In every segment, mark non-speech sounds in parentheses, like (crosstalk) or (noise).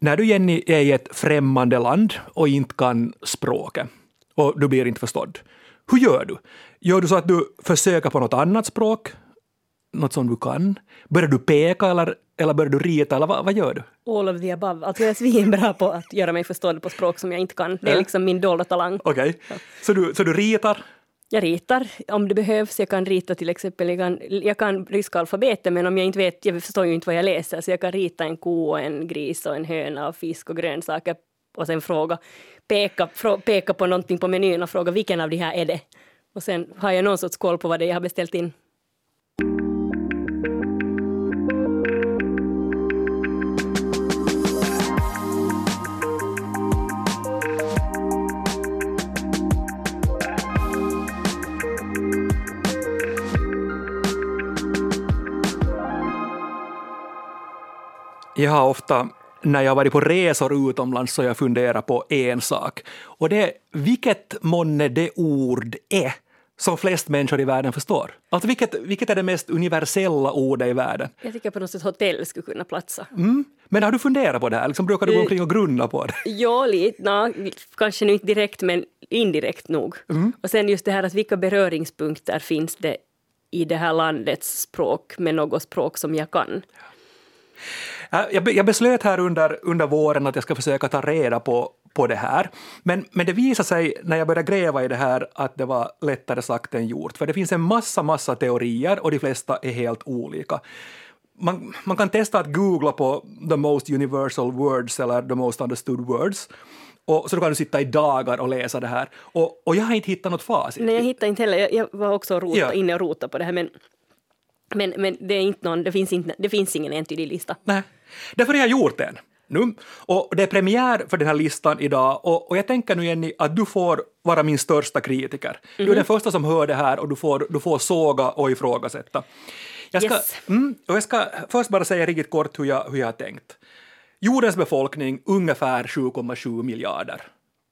När du Jenny är i ett främmande land och inte kan språket och du blir inte förstådd, hur gör du? Gör du så att du försöker på något annat språk, något som du kan? Börjar du peka eller, eller börjar du rita eller vad, vad gör du? All of the above. Alltså jag är svinbra på att göra mig förstådd på språk som jag inte kan. Det är Ja. liksom min dolda talang. Okej, så, du, så du ritar? Jag ritar om det behövs. Jag kan rita till exempel, jag kan, jag kan ryska alfabetet men om jag inte vet, jag förstår ju inte vad jag läser så jag kan rita en ko och en gris och en höna och fisk och grönsaker och sen fråga, peka, frå, peka på någonting på menyn och fråga vilken av de här är det? Och sen har jag någon sorts koll på vad det är jag har beställt in. Jag har ofta när jag varit på resor utomlands så jag funderat på en sak. Och det är vilket månne det ord är som flest människor i världen förstår. Alltså vilket, vilket är det mest universella ordet i världen? Jag tycker på något sätt hotell skulle kunna platsa. Mm. Men har du funderat på det här? Liksom, brukar du gå omkring och grunna på det? Ja, lite. Nå, kanske nu inte direkt, men indirekt nog. Och sen just det här att vilka beröringspunkter finns det i det här landets språk med något språk som jag kan? Äh, Jag, be- jag beslöt här under, under våren att jag ska försöka ta reda på, på det här. Men, men det visade sig när jag började gräva i det här att det var lättare sagt än gjort. För det finns en massa, massa teorier och de flesta är helt olika. Man, man kan testa att googla på the most universal words eller the most understood words. Och, så då kan du sitta i dagar och läsa det här. Och, och jag har inte hittat något facit. Nej, jag hittade inte heller. Jag, jag var också rota, Ja. inne och rotade på det här, men, men, men det, är inte någon, det, finns inte, det finns ingen entydig lista. Nej. Därför har jag gjort en. Nu. Och det är premiär för den här listan idag och, och jag tänker nu Jenny att du får vara min största kritiker. Du är den första som hör det här och du får, du får såga och ifrågasätta. Jag ska, Yes. mm, och jag ska först bara säga riktigt kort hur jag, hur jag har tänkt. Jordens befolkning ungefär 7,7 miljarder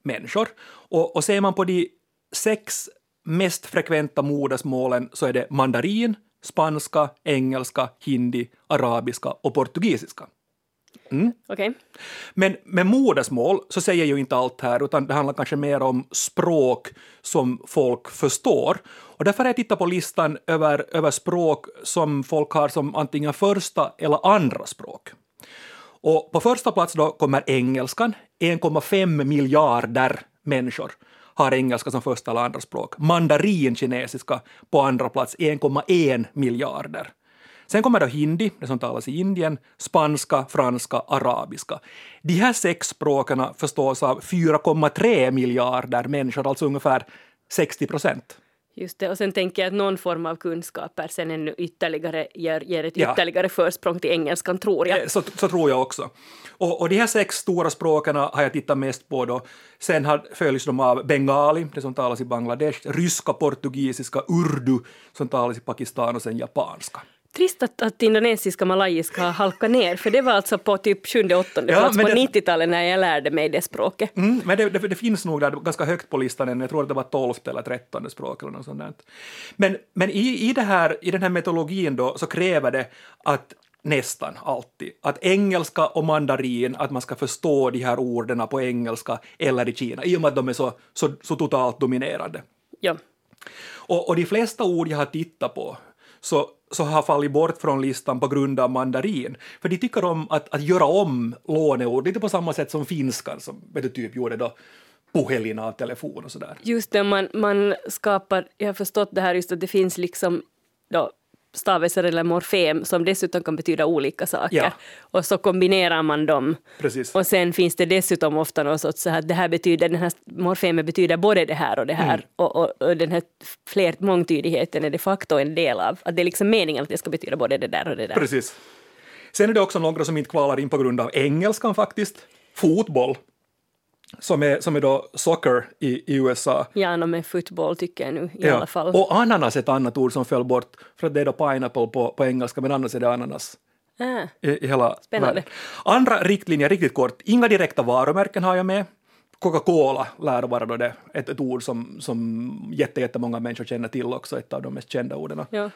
människor. Och, och ser man på de sex mest frekventa modersmålen så är det mandarin, spanska, engelska, hindi, arabiska och portugisiska. Okej? Men med modersmål så säger ju inte allt här, utan det handlar kanske mer om språk som folk förstår. Och därför har jag tittat på listan över, över språk som folk har som antingen första eller andra språk. Och på första plats då kommer engelskan. 1,5 miljarder människor har engelska som första eller andra språk. Mandarin, kinesiska, på andra plats 1,1 miljarder. Sen kommer då hindi, det som talas i Indien, spanska, franska, arabiska. De här sex språken förstås av 4,3 miljarder människor, alltså ungefär 60 procent. Just det. Och sen tänker jag att någon form av kunskaper sen ännu ytterligare ger, ger ett Ja. ytterligare försprång till engelskan, tror jag. Eh, Så, så tror jag också. Och, och de här sex stora språken har jag tittat mest på då. Sen har, följs de av bengali, det som talas i Bangladesh, ryska, portugisiska, urdu som talas i Pakistan och sen japanska. Trist att, att indonesiska malayiska har halkat ner, för det var alltså på typ sjunde, åttonde Ja, plats på det- 90-talet när jag lärde mig det språket. Mm, men det, det, det finns nog där ganska högt på listan än, jag tror att det var 12 eller 13 språk eller något sånt där. Men, men i, i, det här, i den här metodologin då så kräver det att nästan alltid, att engelska och mandarin, att man ska förstå de här orden på engelska eller i Kina, i och med att de är så, så, så totalt dominerande. Ja. Och, och de flesta ord jag har tittat på så, så har fallit bort från listan på grund av mandarin. För de tycker om att, att göra om låneord, lite på samma sätt som finskan som vet du, typ gjorde då puhelina av telefon och sådär. Just det, man, man skapar, jag har förstått det här just att det finns liksom då, stavelser eller morfem som dessutom kan betyda olika saker. Ja. Och så kombinerar man dem. Precis. Och sen finns det dessutom ofta något sorts så här, det här betyder, den här morfemen betyder både det här och det här. Mm. Och, och, och den här fler, mångtydigheten är de facto en del av, att det är liksom meningen att det ska betyda både det där och det där. Precis. Sen är det också några som inte kvalar in på grund av engelskan faktiskt. Fotboll, som är, som är då soccer i, i USA. Ja, no, med fotboll tycker jag nu i alla fall. Och ananas är ett annat ord som föll bort, för att det är då pineapple på, på engelska, men annars är det ananas. Ah, i, i hela Spännande. världen. Andra riktlinjer, riktigt kort. Inga direkta varumärken har jag med. Coca-Cola lär vara då det, ett, ett ord som, som jätte, jättemånga människor känner till också, ett av de mest kända orden. ja.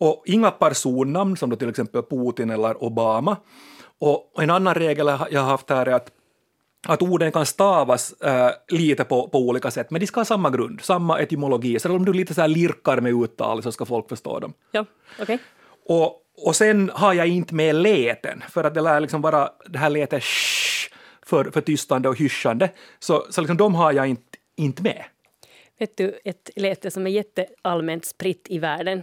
Och inga personnamn som då till exempel Putin eller Obama. Och en annan regel jag har haft här är att att orden kan stavas äh, lite på, på olika sätt, men de ska ha samma grund, samma etymologi. Så om du lite så här lirkar med uttal så ska folk förstå dem. Ja. Okay. Och, och sen har jag inte med läten, för att det lär liksom vara det här lätet sh för, för tystande och hyschande. Så, så liksom de har jag inte, inte med. Vet du ett läte som är jätteallmänt spritt i världen?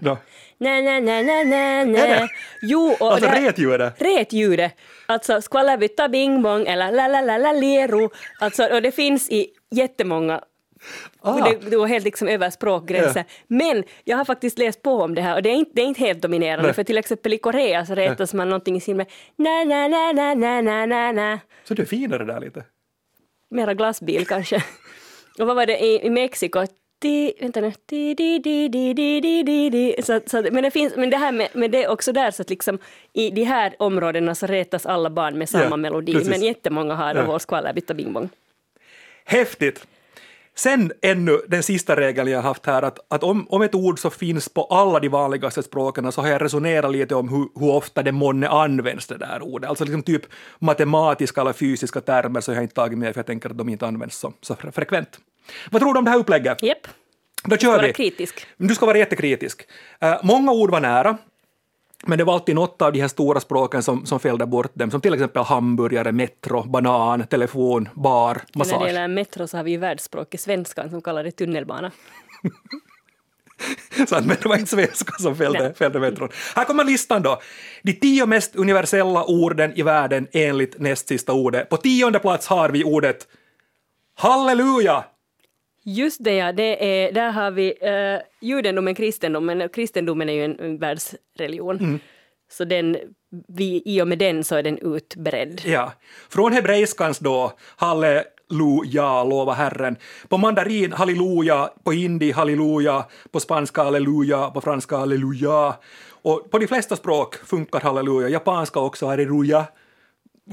Nä, nä, nä, nä, nä, nä. Är det? Jo, och alltså retljudet? Retljudet. Alltså skvallerbytta bing bong eller la la la la lero. Alltså, och det finns i jättemånga Ah. Det, det, var helt liksom över språkgränser. Yeah. Men jag har faktiskt läst på om det här och det är inte, det är inte helt dominerande Nej. för till exempel i Korea så rätas Nej. man någonting i sin med nä, nä, nä, nä, nä, nä. na Så du är finare där lite? Mera glassbil kanske och vad var det i, i Mexiko? Di, vänta nu. Di, di, di, di, di, di, di, di. Så, så, men det finns, men det här med, med det är också där så att liksom i de här områdena så retas alla barn med samma Ja, melodi. precis. Men jättemånga har ja. vår skvallerbytta bing bong. Häftigt! Sen ännu den sista regeln jag har haft här, att, att om, om ett ord så finns på alla de vanligaste språken så har jag resonerat lite om hur, hur ofta det månne används det där ordet. Alltså liksom typ matematiska eller fysiska termer så har jag inte tagit med för jag tänker att de inte används så, så fre- frekvent. Vad tror du om det här upplägget? Japp, Då kör vara vi! kritisk. Du ska vara jättekritisk. Eh, många ord var nära, men det var alltid något av de här stora språken som, som fällde bort dem, som till exempel hamburgare, metro, banan, telefon, bar, Men när det massage. gäller metro så har vi ju världsspråk i svenskan som kallar det tunnelbana. (laughs) Så att, men det var inte svenska som fällde, fällde metron. Här kommer listan då. De tio mest universella orden i världen enligt näst sista ordet. På tionde plats har vi ordet halleluja. Just det ja, det är, där har vi uh, judendomen, kristendomen. Kristendomen är ju en, en världsreligion. Mm. Så den, vi, i och med den så är den utbredd. Ja. Från hebreiskans då, halleluja, lova Herren. På mandarin, halleluja, på hindi, halleluja, på spanska, halleluja, på franska, halleluja. Och på de flesta språk funkar halleluja, japanska också, halleluja.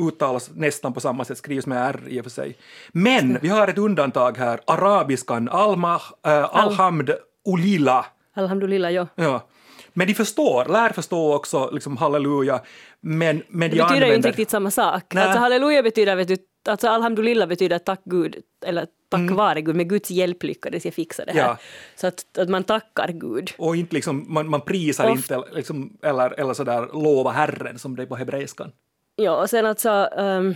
Uttalas nästan på samma sätt, skrivs med R i och för sig. Men vi har ett undantag här, arabiskan, almah, äh, alhamd, ulila. Alhamdulillah, ja. Ja. Men de förstår, lär förstå också liksom halleluja, men, men Det de betyder ju använder... inte riktigt samma sak. Alltså halleluja betyder, vet du, alltså alhamdulillah betyder tack Gud, eller tack vare Gud, med Guds hjälp lyckades jag fixa det här. Mm. Ja. Så att, att man tackar Gud. Och inte liksom, man, man prisar Oft- inte liksom, eller, eller sådär lova Herren som det är på hebreiskan. Ja, och sen alltså, um,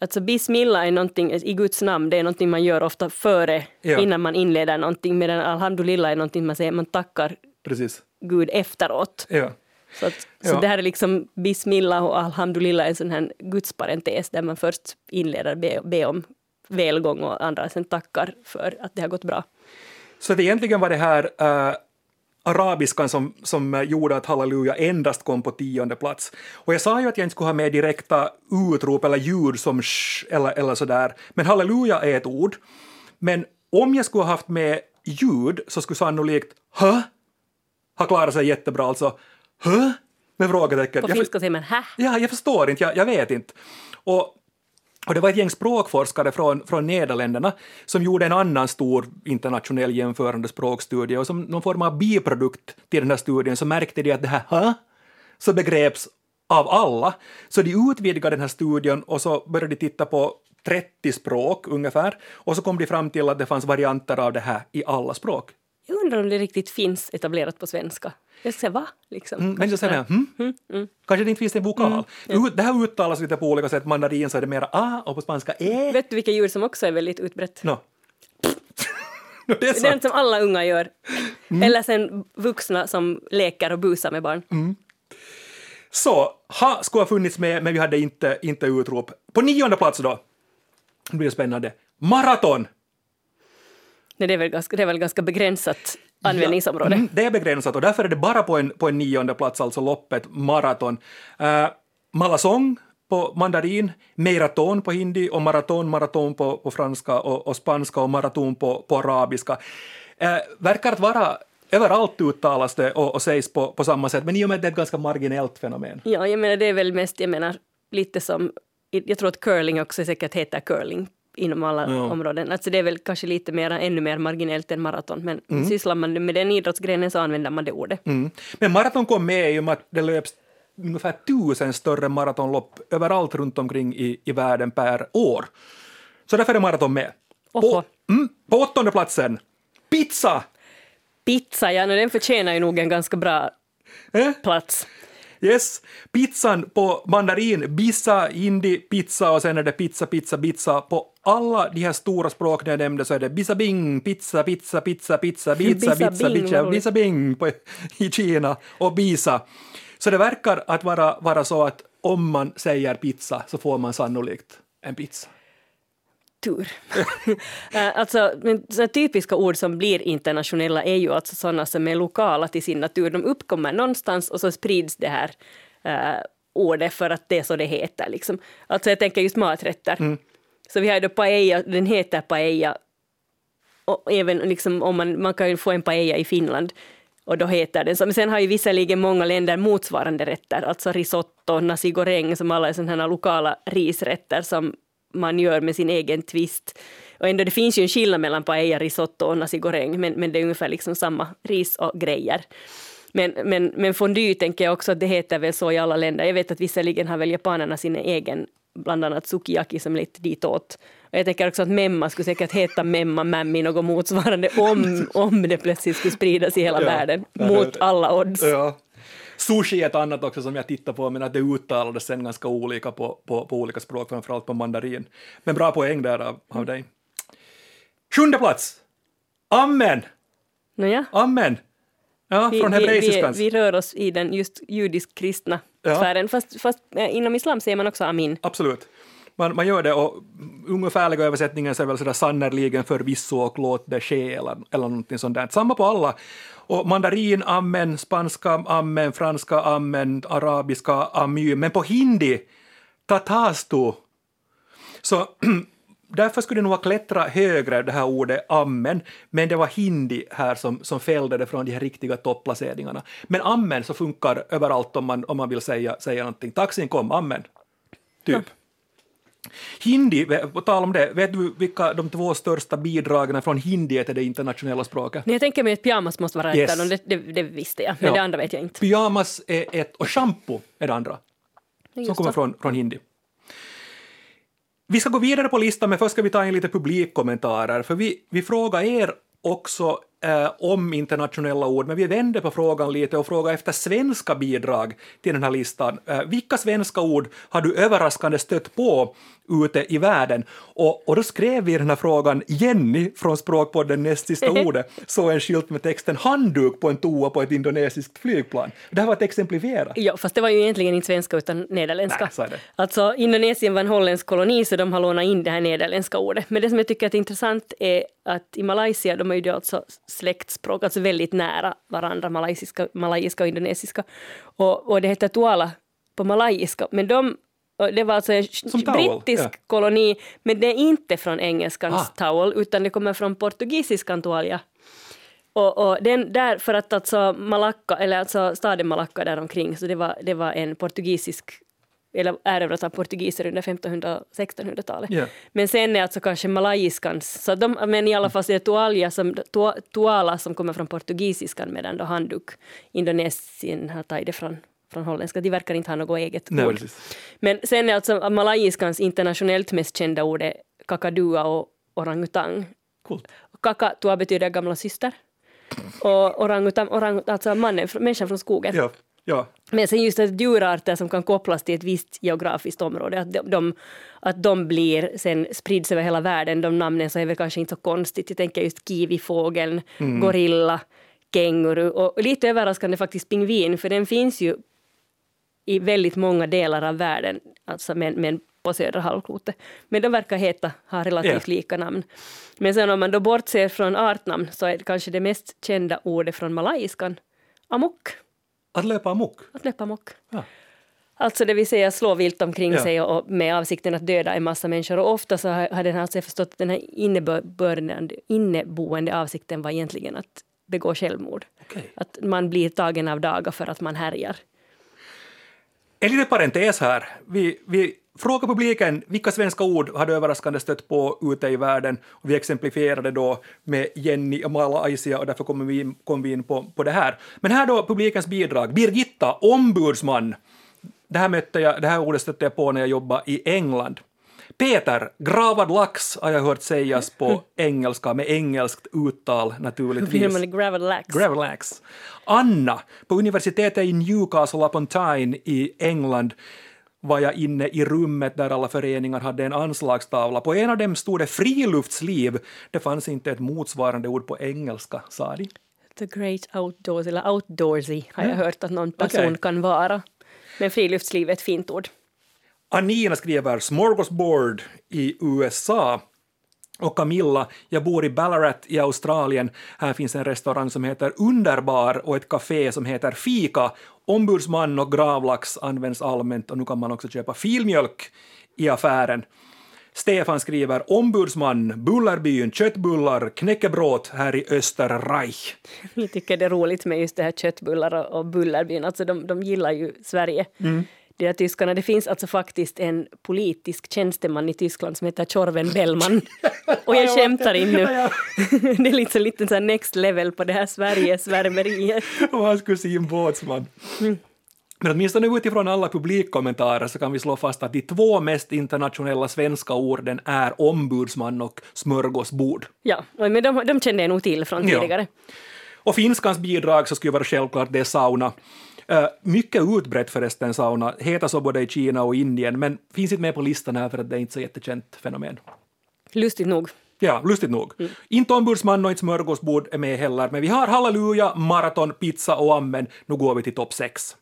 alltså bismillah är någonting i Guds namn, det är någonting man gör ofta före, Ja. innan man inleder någonting, medan alhamdulillah är någonting man säger, man tackar Precis. Gud efteråt. Ja. Så, att, så Ja. det här är liksom bismillah och alhamdulillah är en sån här gudsparentes där man först inleder be, be om välgång och andra sen tackar för att det har gått bra. Så att egentligen var det här äh, arabiskan som, som gjorde att halleluja endast kom på tionde plats. Och jag sa ju att jag inte skulle ha med direkta utrop eller ljud som sh eller, eller sådär, men halleluja är ett ord. Men om jag skulle ha haft med ljud så skulle sannolikt hö ha klarat sig jättebra, alltså hö med frågetecken. På finska säger man hä? Ja, jag förstår inte, jag, jag vet inte. Och, och det var ett gäng språkforskare från, från Nederländerna som gjorde en annan stor internationell jämförande språkstudie och som någon form av biprodukt till den här studien så märkte de att det här ha så begreps av alla. Så de utvidgade den här studien och så började de titta på 30 språk ungefär och så kom de fram till att det fanns varianter av det här i alla språk. Jag undrar om det riktigt finns etablerat på svenska. Jag säger va? Liksom. Mm, men så säger jag, hm? Kanske det inte finns en vokal. Ut- Det här uttalas lite på olika sätt. Mandarin så är det mera a och på spanska e. Vet du vilka djur som också är väldigt utbrett? No. (laughs) det är något som alla unga gör. Eller sen vuxna som leker och busar med barn. Så, ha skulle ha funnits med, men vi hade inte, inte utrop. På nionde plats då, nu blir det spännande, maraton. Nej, det, är väl ganska, det är väl ganska begränsat användningsområde. Mm, det är begränsat och därför är det bara på en, på en nionde plats, alltså loppet maraton. Uh, malasong på mandarin, maraton på hindi och maraton, maraton på, på franska och, och spanska och maraton på, på arabiska. Uh, verkar att vara överallt uttalas det och, och sägs på, på samma sätt, men i och med att det är ett ganska marginellt fenomen. Ja, jag menar det är väl mest, jag menar lite som, jag tror att curling också säkert heter curling inom alla Ja. områden. Alltså det är väl kanske lite mer, ännu mer marginellt än maraton, men sysslar man med den idrottsgrenen så använder man det ordet. Mm. Men maraton kom med i och med att det löps ungefär tusen större maratonlopp överallt runt omkring i, i världen per år. Så därför är maraton med. På, mm, på åttonde platsen, pizza! Pizza, ja, den förtjänar ju nog en ganska bra Eh? plats. Yes, pizzan på mandarin, bissa, hindi, pizza och sen är det pizza, pizza, pizza. På alla de här stora språken jag nämnde så är det bisa bing, pizza, pizza, pizza, pizza, pizza, pizza, pizza, vad roligt. bisa bing på, i Kina och bisa. Så det verkar att vara, vara så att om man säger pizza så får man sannolikt en pizza. Tur. (laughs) Eh, alltså, men typiska ord som blir internationella är ju alltså sådana som är lokala till sin natur. De uppkommer någonstans och så sprids det här uh, ordet för att det är så det heter. Liksom. Alltså jag tänker just maträtter. Så vi har ju då paella, den heter paella. Och även liksom om man, man kan ju få en paella i Finland och då heter den så. Men sen har ju visserligen många länder motsvarande rätter, alltså risotto, nasi goreng som alla är sådana här lokala risrätter som man gör med sin egen twist. Och ändå, det finns ju en skillnad mellan paella, risotto och nasi goreng, men, men det är ungefär liksom samma ris och grejer. Men, men, men fondue tänker jag också att det heter väl så i alla länder. Jag vet att visserligen har väl japanerna sin egen, bland annat sukiyaki som är lite ditåt. Och jag tänker också att memma skulle säkert heta memma, mammi, något motsvarande om, om det plötsligt skulle spridas i hela Ja. världen, mot alla odds. Ja. Sushi är ett annat också som jag tittar på, men att det uttalades sen ganska olika på, på, på olika språk, framförallt på mandarin. Men bra poäng där av, av dig. Sjunde plats! Amen! Nåja, Amen! Ja, vi, från vi, vi, hebreiskans. vi rör oss i den just judisk-kristna Ja. sfären, fast, fast eh, inom islam säger man också amin. Absolut. Man, man gör det och ungefärliga översättningen så är väl sådär sannerligen förvisso och låt det ske eller, eller någonting sånt där. Samma på alla. Och mandarin, amen, spanska, amen, franska, amen, arabiska, amy, men på hindi, tatastu. Så (clears throat) därför skulle det nog ha klättrat högre det här ordet amen, men det var hindi här som, som fällde det från de här riktiga topplaceringarna. Men amen så funkar överallt om man, om man vill säga, säga någonting. Taxin kom, amen. Typ. Hindi, på tal om det, vet du vilka de två största bidragen från hindi är till det internationella språket? Men jag tänker mig att pyjamas måste vara Yes. ett av dem, det, det, det visste jag, men Ja. det andra vet jag inte. Pyjamas är ett och shampoo är det andra. som Just kommer så. från, från hindi. Vi ska gå vidare på listan, men först ska vi ta in lite publikkommentarer, för vi, vi frågar er också eh, om internationella ord, men vi vände på frågan lite och frågar efter svenska bidrag till den här listan. Eh, vilka svenska ord har du överraskande stött på ute i världen? Och, och då skrev vi den här frågan Jenny från Språkpodden Näst sista (laughs) ordet såg en skylt med texten handduk på en toa på ett indonesiskt flygplan. Det här var att exemplifiera. Ja, fast det var ju egentligen inte svenska utan nederländska. Nej. Alltså Indonesien var en holländsk koloni så de har lånat in det här nederländska ordet. Men det som jag tycker är intressant är att i Malaysia, de är ju alltså släktspråk, alltså väldigt nära varandra, malaysiska, malayiska och indonesiska. Och, och det heter tuala på malayiska, men de det var alltså en towel, brittisk ja. koloni, men det är inte från engelskans Ah. towel, utan det kommer från portugisiskan toalja. Och, och den där, för att alltså Malacca, eller alltså staden Malacca där omkring, så det var, det var en portugisisk eller erövrat av portugiser under 1500 och 1600-talet. Ja. Men sen är alltså kanske malayiskans, så de, men i alla fall så är det toalja som, to, toala som kommer från portugisiskan medan då handduk, Indonesien har tagit det från, från holländska, de verkar inte ha något eget Nej, ord. precis. Men sen är alltså malayiskans internationellt mest kända ord är kakadua och orangutang. Coolt. Kakatua betyder gamla syster. Och orangutang, orang, alltså mannen, människan från skogen. Ja, ja. Men sen just att djurarter som kan kopplas till ett visst geografiskt område, att de, att de blir, sen sprids över hela världen, de namnen så är väl kanske inte så konstigt. Jag tänker just kiwifågeln, gorilla, känguru och lite överraskande faktiskt pingvin, för den finns ju i väldigt många delar av världen, alltså men, men på södra halvklotet. Men de verkar heta, ha relativt Ja. lika namn. Men sen om man då bortser från artnamn så är det kanske det mest kända ordet från malayiskan amok, Att löpa amok. att löpa amok. Ja. Alltså det vill säga slå vilt omkring Ja. sig och, och med avsikten att döda en massa människor. Och ofta så har, har den alltså förstått att den här innebörden, inneboende avsikten var egentligen att begå självmord. Okej. Att man blir tagen av daga för att man härjar. En liten parentes här. Vi, vi frågar publiken vilka svenska ord har du överraskande stött på ute i världen. Och vi exemplifierade då med Jenny och Malaysia och därför kommer vi in, kom vi in på, på det här. Men här då publikens bidrag. Birgitta, ombudsman. det här, mötte jag, det här ordet stötte jag på när jag jobbade i England. Peter, gravad lax har jag hört sägas på (laughs) engelska med engelskt uttal naturligtvis. Gravad lax? Gravad lax. Anna, på universitetet i Newcastle upon Tyne i England var jag inne i rummet där alla föreningar hade en anslagstavla. På en av dem stod det friluftsliv. Det fanns inte ett motsvarande ord på engelska, sa de. The great outdoors, eller outdoorsy har jag Ja. hört att någon person Okej. kan vara. Men friluftsliv är ett fint ord. Anina skriver smorgasbord i USA. Och Camilla, jag bor i Ballarat i Australien. Här finns en restaurang som heter Underbar och ett café som heter Fika. Ombudsman och gravlax används allmänt och nu kan man också köpa filmjölk i affären. Stefan skriver ombudsman, Bullerbyn, köttbullar, knäckebröd här i Österreich. Jag tycker det är roligt med just det här köttbullar och, Bullerbyn. Alltså de, de gillar ju Sverige. Mm. De här tyskarna. Det finns alltså faktiskt en politisk tjänsteman i Tyskland som heter Tjorven Bellman. Och jag skämtar in nu. (laughs) Det är liksom lite så next level på det här Sverige-svärmeriet. och hans kusin Båtsman. Men åtminstone utifrån alla publikkommentarer så kan vi slå fast att de två mest internationella svenska orden är ombudsman och smörgåsbord. Ja, men de, de kände jag nog till från Ja. tidigare. Och finskans bidrag så skulle vara självklart det är sauna. Uh, mycket utbrett förresten sauna, heter så både i Kina och Indien, men finns inte med på listan här för att det är inte så jättekänt fenomen. Lustigt nog. Ja, lustigt nog. Inte ombudsman och inte smörgåsbord är med heller, men vi har halleluja, maraton, pizza och amen. Nu går vi till topp sex.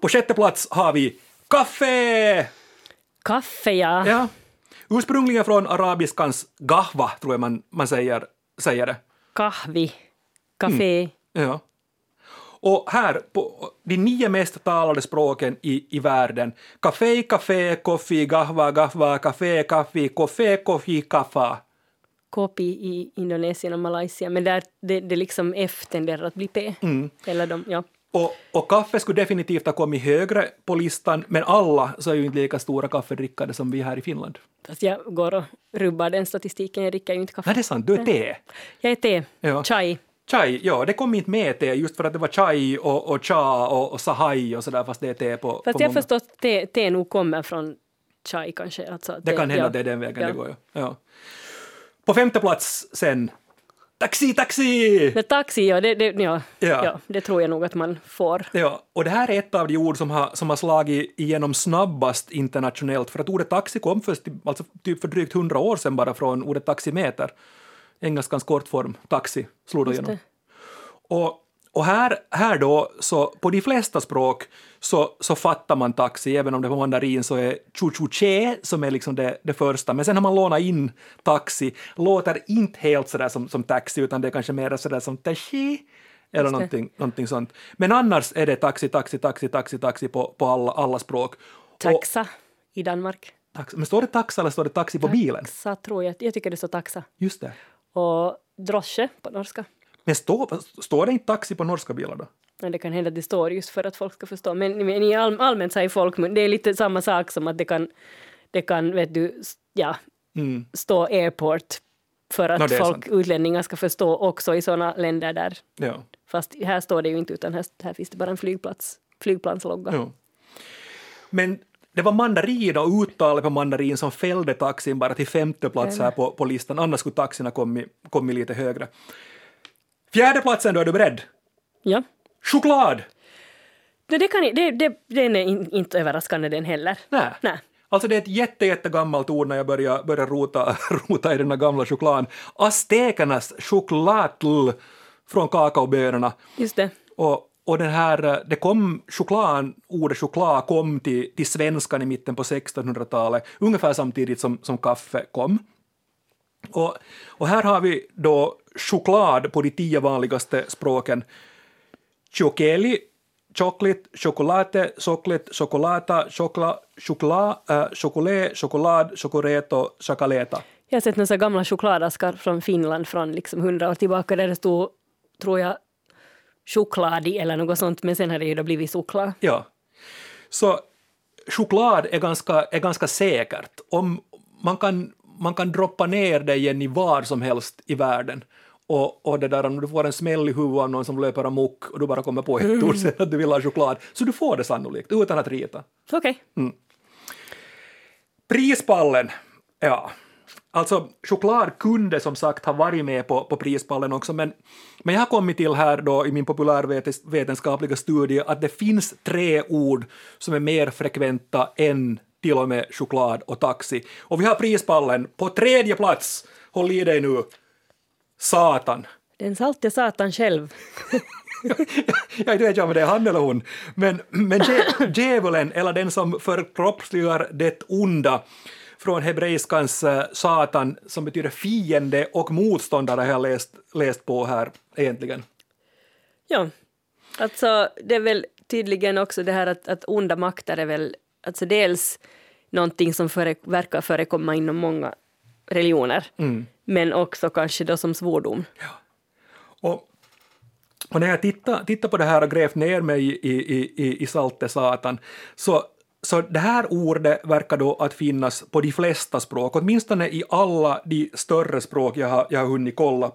På sjätte plats har vi kaffe! Kaffe, ja. Ja. Ursprungligen från arabiskans gahva, tror jag man, man säger, säger det. Kahvi. Café. Ja. Och här, på de nio mest talade språken i, i världen, kaffe, kaffe, koffi, gahva, gahva, kaffe, kaffe, koffe, koffi, kaffa. Kopi i Indonesien och Malaysia. Men där, det, det liksom F tenderar att bli P. Mm. Eller de, ja. Och, och kaffe skulle definitivt ha kommit högre på listan, men alla så är ju inte lika stora kaffedrickare som vi här i Finland. Fast jag går och rubbar den statistiken. Jag dricker ju inte kaffe. Nej, det är sant, du är te. Jag är te. Ja. Chai. Chai, ja, det kom inte med te just för att det var chai och, och cha och, och sahai och sådär, fast det är te på, Fast på jag många. förstår att te, te nog kommer från chai kanske. Alltså, Det kan hända ja. det är den vägen Ja. det går. Ja. Ja. På femte plats sen, taxi, taxi! Men taxi, ja det, det, ja, Ja. ja. det tror jag nog att man får. Ja, och det här är ett av de ord som har, som har slagit igenom snabbast internationellt, för att ordet taxi kom först alltså typ för drygt hundra år sedan bara från ordet taximeter. Engelskans kortform, taxi, slog då igenom. Och, och här, här då, så på de flesta språk så, så fattar man taxi, även om det på mandarin så är chu-chu-che som är liksom det, det första. Men sen har man lånat in taxi, låter inte helt sådär som, som taxi, utan det är kanske mer sådär som taxi, eller någonting, någonting sånt. Men annars är det taxi, taxi, taxi, taxi, taxi på, på alla, alla språk. Och, Taxa i Danmark. taxi, men står det taxa eller står det taxi på bilen? Taxa tror jag. Jag tycker det står taxa. Just det. Och drosche på norska. Men står, står det inte taxi på norska bilar då? Men det kan hända att det står just för att folk ska förstå. Men, men i all, allmänt så i folkmun, det är lite samma sak som att det kan, det kan vet du, ja, Mm. stå airport för att är folk, sant. utlänningar ska förstå också i sådana länder där. Ja. Fast här står det ju inte utan här, här finns det bara en flygplats, flygplanslogga. Ja. Men det var mandarin och uttalet på mandarin som fällde taxin bara till femte plats här på, på listan. Annars skulle taxin ha kommit, kommit lite högre. Fjärde platsen då, är du beredd? Ja. Choklad! Det, det kan, det, det, den är in, inte överraskande den heller. Nej. Nej. Alltså det är ett jätte, jättegammalt ord när jag börjar, börjar rota, (laughs) rota i den här gamla chokladen. Aztekernas chokladl från kakaobönorna. Just det. Och, och den här, det kom choklad, ordet choklad kom till, till svenskan i mitten på 1600-talet, ungefär samtidigt som, som kaffe kom. Och, och här har vi då choklad på de tio vanligaste språken. Chokeli, chocolate, chocolate, chocolate, chocolata, chokla, choklad, äh, chokolé, choklad, chocoreto, chocoleta. Jag har sett några gamla chokladaskar från Finland från liksom hundra år tillbaka där det stod, tror jag, chokladi eller något sånt, men sen har det ju då blivit choklad. Ja. Så choklad är ganska, är ganska säkert. Om man, kan, man kan droppa ner igen i var som helst i världen. och, och det där om du får en smäll i huvudet av någon som löper amok och du bara kommer på ett ord (laughs) sen att du vill ha choklad, så du får det sannolikt utan att rita. Okej. Prispallen, ja. Alltså choklad kunde som sagt ha varit med på, på prispallen också, men, men jag har kommit till här då i min populärvetenskapliga studie att det finns tre ord som är mer frekventa än till och med choklad och taxi. Och vi har prispallen på tredje plats, håll i dig nu, Satan. Den salte Satan själv. (laughs) jag vet inte om det är han eller hon, men, men djä- djävulen, eller den som förkroppsligar det onda, från hebreiskans eh, Satan, som betyder fiende och motståndare, har jag läst, läst på här egentligen. Ja, alltså det är väl tydligen också det här att, att onda makter är väl alltså dels någonting som före, verkar förekomma inom många religioner, men också kanske då som svordom. Och, och när jag tittar, tittar på det här och grävt ner mig i, i, i, i salte Satan, så, så det här ordet verkar då att finnas på de flesta språk, åtminstone i alla de större språk jag har, jag har hunnit kolla.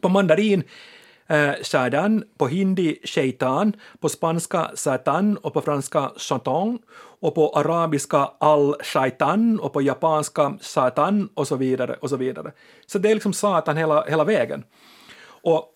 På mandarin shadan, på hindi shaitan, på spanska satan och på franska chatan och på arabiska al-shaitan och på japanska satan och så vidare och så vidare. Så det är liksom satan hela, hela vägen. Och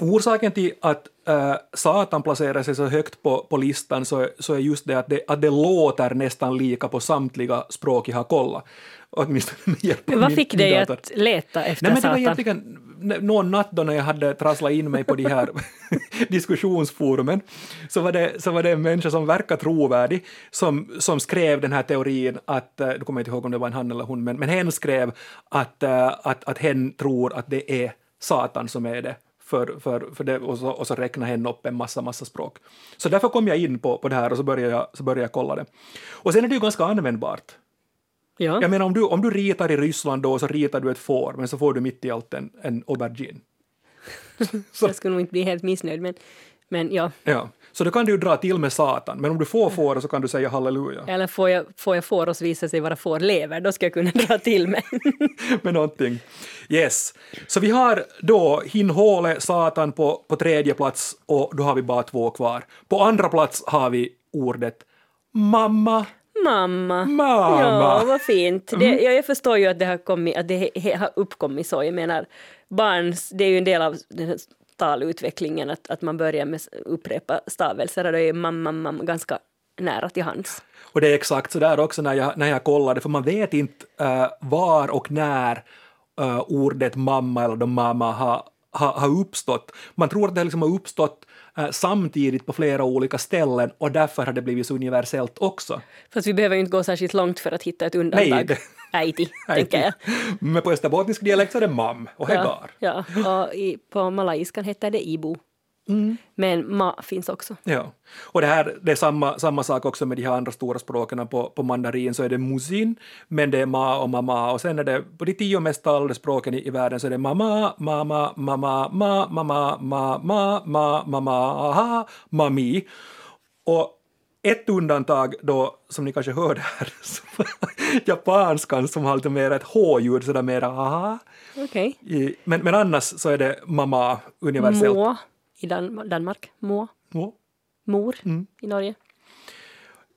orsaken till att äh, Satan placerar sig så högt på, på listan så, så är just det att, det att det låter nästan lika på samtliga språk jag har kollat. Åtminstone med hjälp av vad min- fick dig att leta efter Nej, men det var Satan? Någon natt då när jag hade trasslat in mig på de här (laughs) diskussionsforumen så var, det, så var det en människa som verkar trovärdig som, som skrev den här teorin att, eh, du kommer inte ihåg om det var en han eller hon, men, men hen skrev att, eh, att, att hen tror att det är Satan som är det. För, för, för det och, så, och så räknar hen upp en massa, massa språk. Så därför kom jag in på, på det här och så började, jag, så började jag kolla det. Och sen är det ju ganska användbart. Ja. Jag menar om du, om du ritar i Ryssland då så ritar du ett får men så får du mitt i allt en, en aubergine. (laughs) Jag skulle nog inte bli helt missnöjd, men, men ja. Ja. Så då kan du ju dra till med Satan, men om du får får så kan du säga halleluja Eller får jag, får jag får oss visa sig vara får lever, då ska jag kunna dra till med. (laughs) med någonting. Yes. Så vi har då Hinhåle, Satan på, på tredje plats och då har vi bara två kvar. På andra plats har vi ordet mamma. Mamma. Mamma. Ja, vad fint. Det, ja, jag förstår ju att det har, kommit, att det har uppkommit så. Jag menar, barns, det är ju en del av den här talutvecklingen att, att man börjar med upprepa stavelser och då är mamma, mamma ganska nära till hands. Och det är exakt så där också när jag, när jag kollade, för man vet inte eh, var och när eh, ordet mamma eller mamma har, har, har uppstått. Man tror att det liksom har uppstått samtidigt på flera olika ställen och därför har det blivit så universellt också. Fast vi behöver ju inte gå särskilt långt för att hitta ett undantag. Nej, det- Äiti, (laughs) tänker jag. Men på österbottnisk dialekt så är det mam och hegar. Ja, ja. Och i, på malayskan heter det ibo. Mm. Men ma finns också. Ja. Och det, här, det är samma, samma sak också med de här andra stora språken. På, på mandarin så är det musin, men det är ma och mama. Och sen är det på de tio mest talade språken i, i världen så är det mamma, mamma, mamma, ma, mamma, ma, ma, ma, mamma, aha, mami. Och ett undantag då, som ni kanske hörde här, (laughs) japanskan som har lite mer ett h-ljud, sådär mera aha. Okej. I, men, men annars så är det mamma universellt. Må i Dan Danmark. Må. Ja. Mor Mm. i Norge.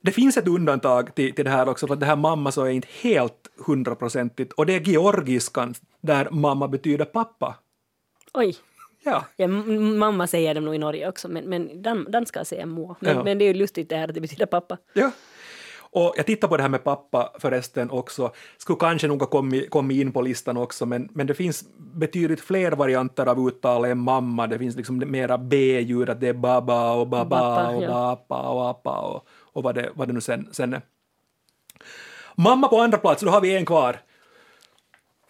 Det finns ett undantag till, till det här också, för att det här mamma så är inte helt hundraprocentigt, och det är georgiskan, där mamma betyder pappa. Oj. Ja, Ja, mamma säger det nog i Norge också, men, men dan, danskar säger må. Men, Ja. men det är ju lustigt det här att det betyder pappa. ja. Och jag tittar på det här med pappa förresten också, skulle kanske nog ha kommit, kommit in på listan också, men, men det finns betydligt fler varianter av uttal än mamma. Det finns liksom mera B-ljud, att det är baba och baba Bappa, och ja. bappa och appa och, och vad, det, vad det nu sen, sen är. Mamma på andra plats, då har vi en kvar.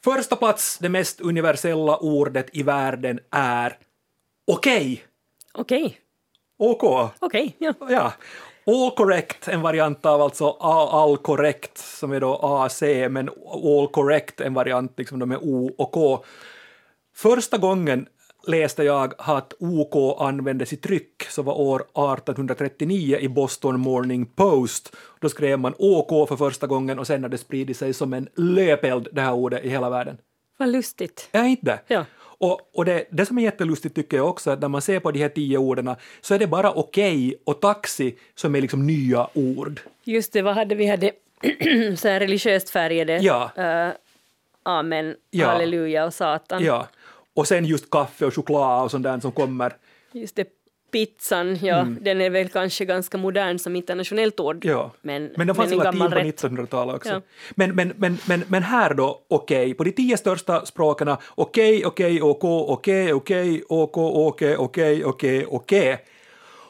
Första plats, det mest universella ordet i världen är okej. Okej, OK. okej, ja. Ja. All correct, en variant av alltså all, correct, som är då AC, men all correct, en variant liksom då med O och K. Första gången läste jag att OK användes i tryck, så var år 1839 i Boston Morning Post. Då skrev man OK för första gången och sen har det spridit sig som en löpeld, det här ordet, i hela världen. Vad lustigt. Är inte? Ja. Och, och det, det som är jättelustigt tycker jag också, att när man ser på de här tio orden så är det bara okej och taxi som är liksom nya ord. Just det, vad hade vi? hade (clears throat) så här religiöst färgade Ja. eh, amen, Ja. halleluja och satan. Ja. Och sen just kaffe och choklad och sånt där som kommer. Just det, pizzan, ja, den är väl kanske ganska modern som internationellt ord. Mm. Ja. Men, Men de fanns tiden gammal på rätt. 1900-talet också. Ja. Men, men, men, men, men här då, okej, på de tio största språken, okej, okej, ok, okej, okej, ok, okej, okej, okej, okej.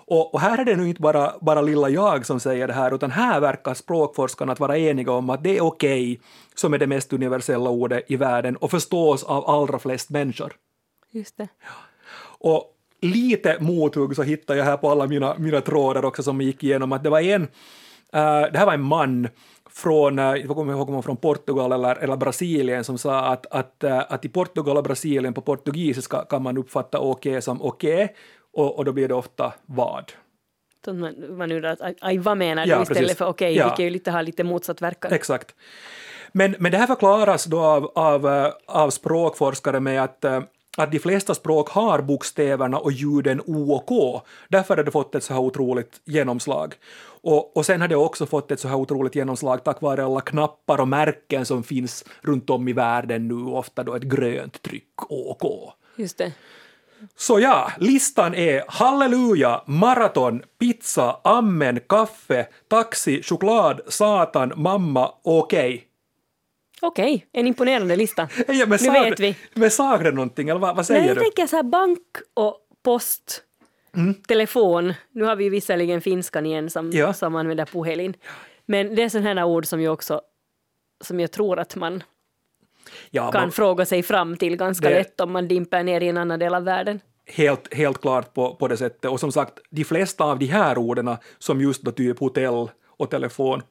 Och, och här är det nu inte bara, bara lilla jag som säger det här, utan här verkar språkforskarna att vara eniga om att det är okej som är det mest universella ordet i världen och förstås av allra flest människor. Just det. Och lite mothugg så hittade jag här på alla mina, mina trådar också som gick igenom att det var en, eh, det här var en man från, uh, jag kommer ihåg om han från Portugal eller, eller Brasilien som sa att, att, eh, att i Portugal och Brasilien på portugisiska kan man uppfatta okej som okej och, och då blir det ofta vad. Man, man undrar att, aj, vad menar du Ja, istället precis. för okej, Ja. vi kan ju lite ha lite motsatt verkan. Exakt. Men, men det här förklaras då av, av, eh, av språkforskare med att, eh, att de flesta språk har bokstäverna och ljuden O och K. Därför har det fått ett så här otroligt genomslag. Och, och sen har det också fått ett så här otroligt genomslag tack vare alla knappar och märken som finns runt om i världen nu, ofta då ett grönt tryck O och K. Just det. Så ja, listan är halleluja, maraton, pizza, amen, kaffe, taxi, choklad, satan, mamma, okej. Okej, en imponerande lista. (laughs) Ja, men nu vet vi. Men sa det någonting, eller vad, vad säger Nej, jag du? tänker så här bank och post, Mm. telefon. Nu har vi ju visserligen finskan igen som, Ja. som använder puhelin. Men det är sådana här ord som ju också som jag tror att man Ja, kan man, fråga sig fram till ganska Det- lätt om man dimper ner i en annan del av världen. helt, helt klart på, på det sättet. Och som sagt, de flesta av de här orden, som just då typ hotell och telefon,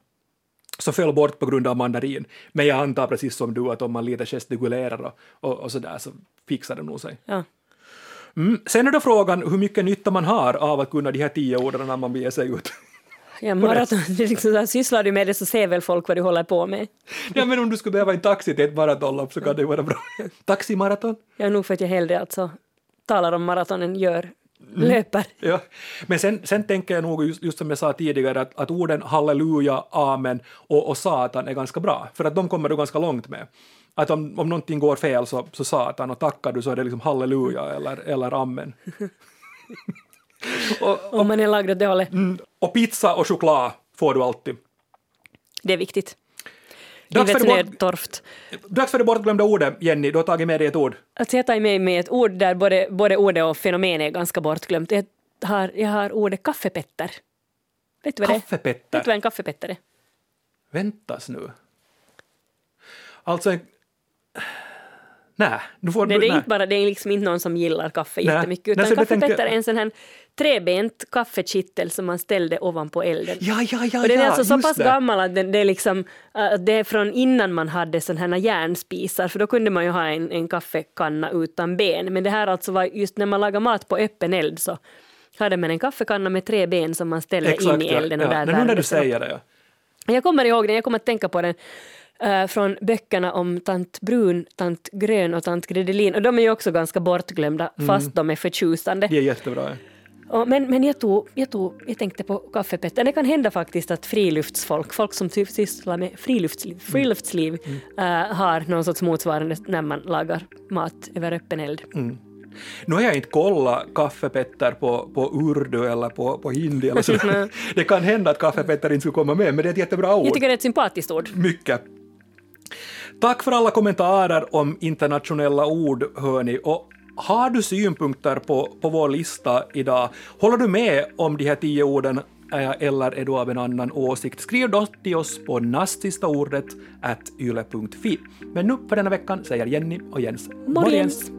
så föll bort på grund av mandarin. Men jag antar precis som du att om man lite gestikulerar och, och, och sådär så fixar det nog sig. Ja. Mm. Sen är då frågan hur mycket nytta man har av att kunna de här tio orden när man beger sig ut. Ja, maraton, liksom, sysslar du med det så ser väl folk vad du håller på med. ja, men om du skulle behöva en taxi till ett maratonlopp så kan det vara bra. Taximaraton? Ja, nog för att jag hellre alltså talar om maratonen gör, Mm. löper. Ja. Men sen, sen tänker jag nog, just, just som jag sa tidigare, att, att orden halleluja, amen och, och satan är ganska bra, för att de kommer du ganska långt med. Att om, om någonting går fel så, så satan och tackar du så är det liksom halleluja eller, eller amen. (laughs) och, Om man är lagd åt det hållet. mm, och pizza och choklad får du alltid. Det är viktigt. Dags Livets det bort, nödtorft. dags för det bortglömda ordet, Jenny. Du har tagit med dig ett ord. Alltså jag tar med mig ett ord där både, både ordet och fenomenet är ganska bortglömt. Jag har, jag har ordet kaffepetter. Vet du vad det? Kaffepetter. Vet du vad en kaffepetter är? Väntas nu. Alltså en... Nej, nu får Det, du... det, är nej. inte bara, det är liksom inte någon som gillar kaffe Nej. jättemycket, Nej, utan så det tänkte är en sån här trebent kaffekittel som man ställde ovanpå elden. Ja, ja, ja, och den är ja, alltså så pass det. gammal att den, det, är liksom, äh, det är från innan man hade sådana här järnspisar, för då kunde man ju ha en, en kaffekanna utan ben. Men det här alltså var just när man lagar mat på öppen eld så hade man en kaffekanna med tre ben som man ställde in i elden och ja. där Men nu när du upp. säger det, ja. Jag kommer ihåg den, jag kommer att tänka på den eh, från böckerna om tant Brun, tant Grön och tant Gredelin. Och de är ju också ganska bortglömda, Mm. fast de är förtjusande. Det är jättebra. Ja. Och, men men jag, tog, jag, tog, jag tänkte på kaffepetter. Det kan hända faktiskt att friluftsfolk, folk som sysslar med friluftsliv, friluftsliv eh, har någon sorts motsvarande när man lagar mat över öppen eld. Mm. Nu har jag inte kollat kaffepetter på, på urdu eller på, på hindi eller så. (laughs) det kan hända att kaffepetter inte skulle komma med, men det är ett jättebra ord. Jag tycker det är ett sympatiskt ord. Mycket. Tack för alla kommentarer om internationella ord, hörni. Och har du synpunkter på, på vår lista idag? Håller du med om de här tio orden eh, eller är du av en annan åsikt? Skriv då till oss på nastistaordet yle.fi. Men nu för denna veckan säger Jenny och Jens Morgens.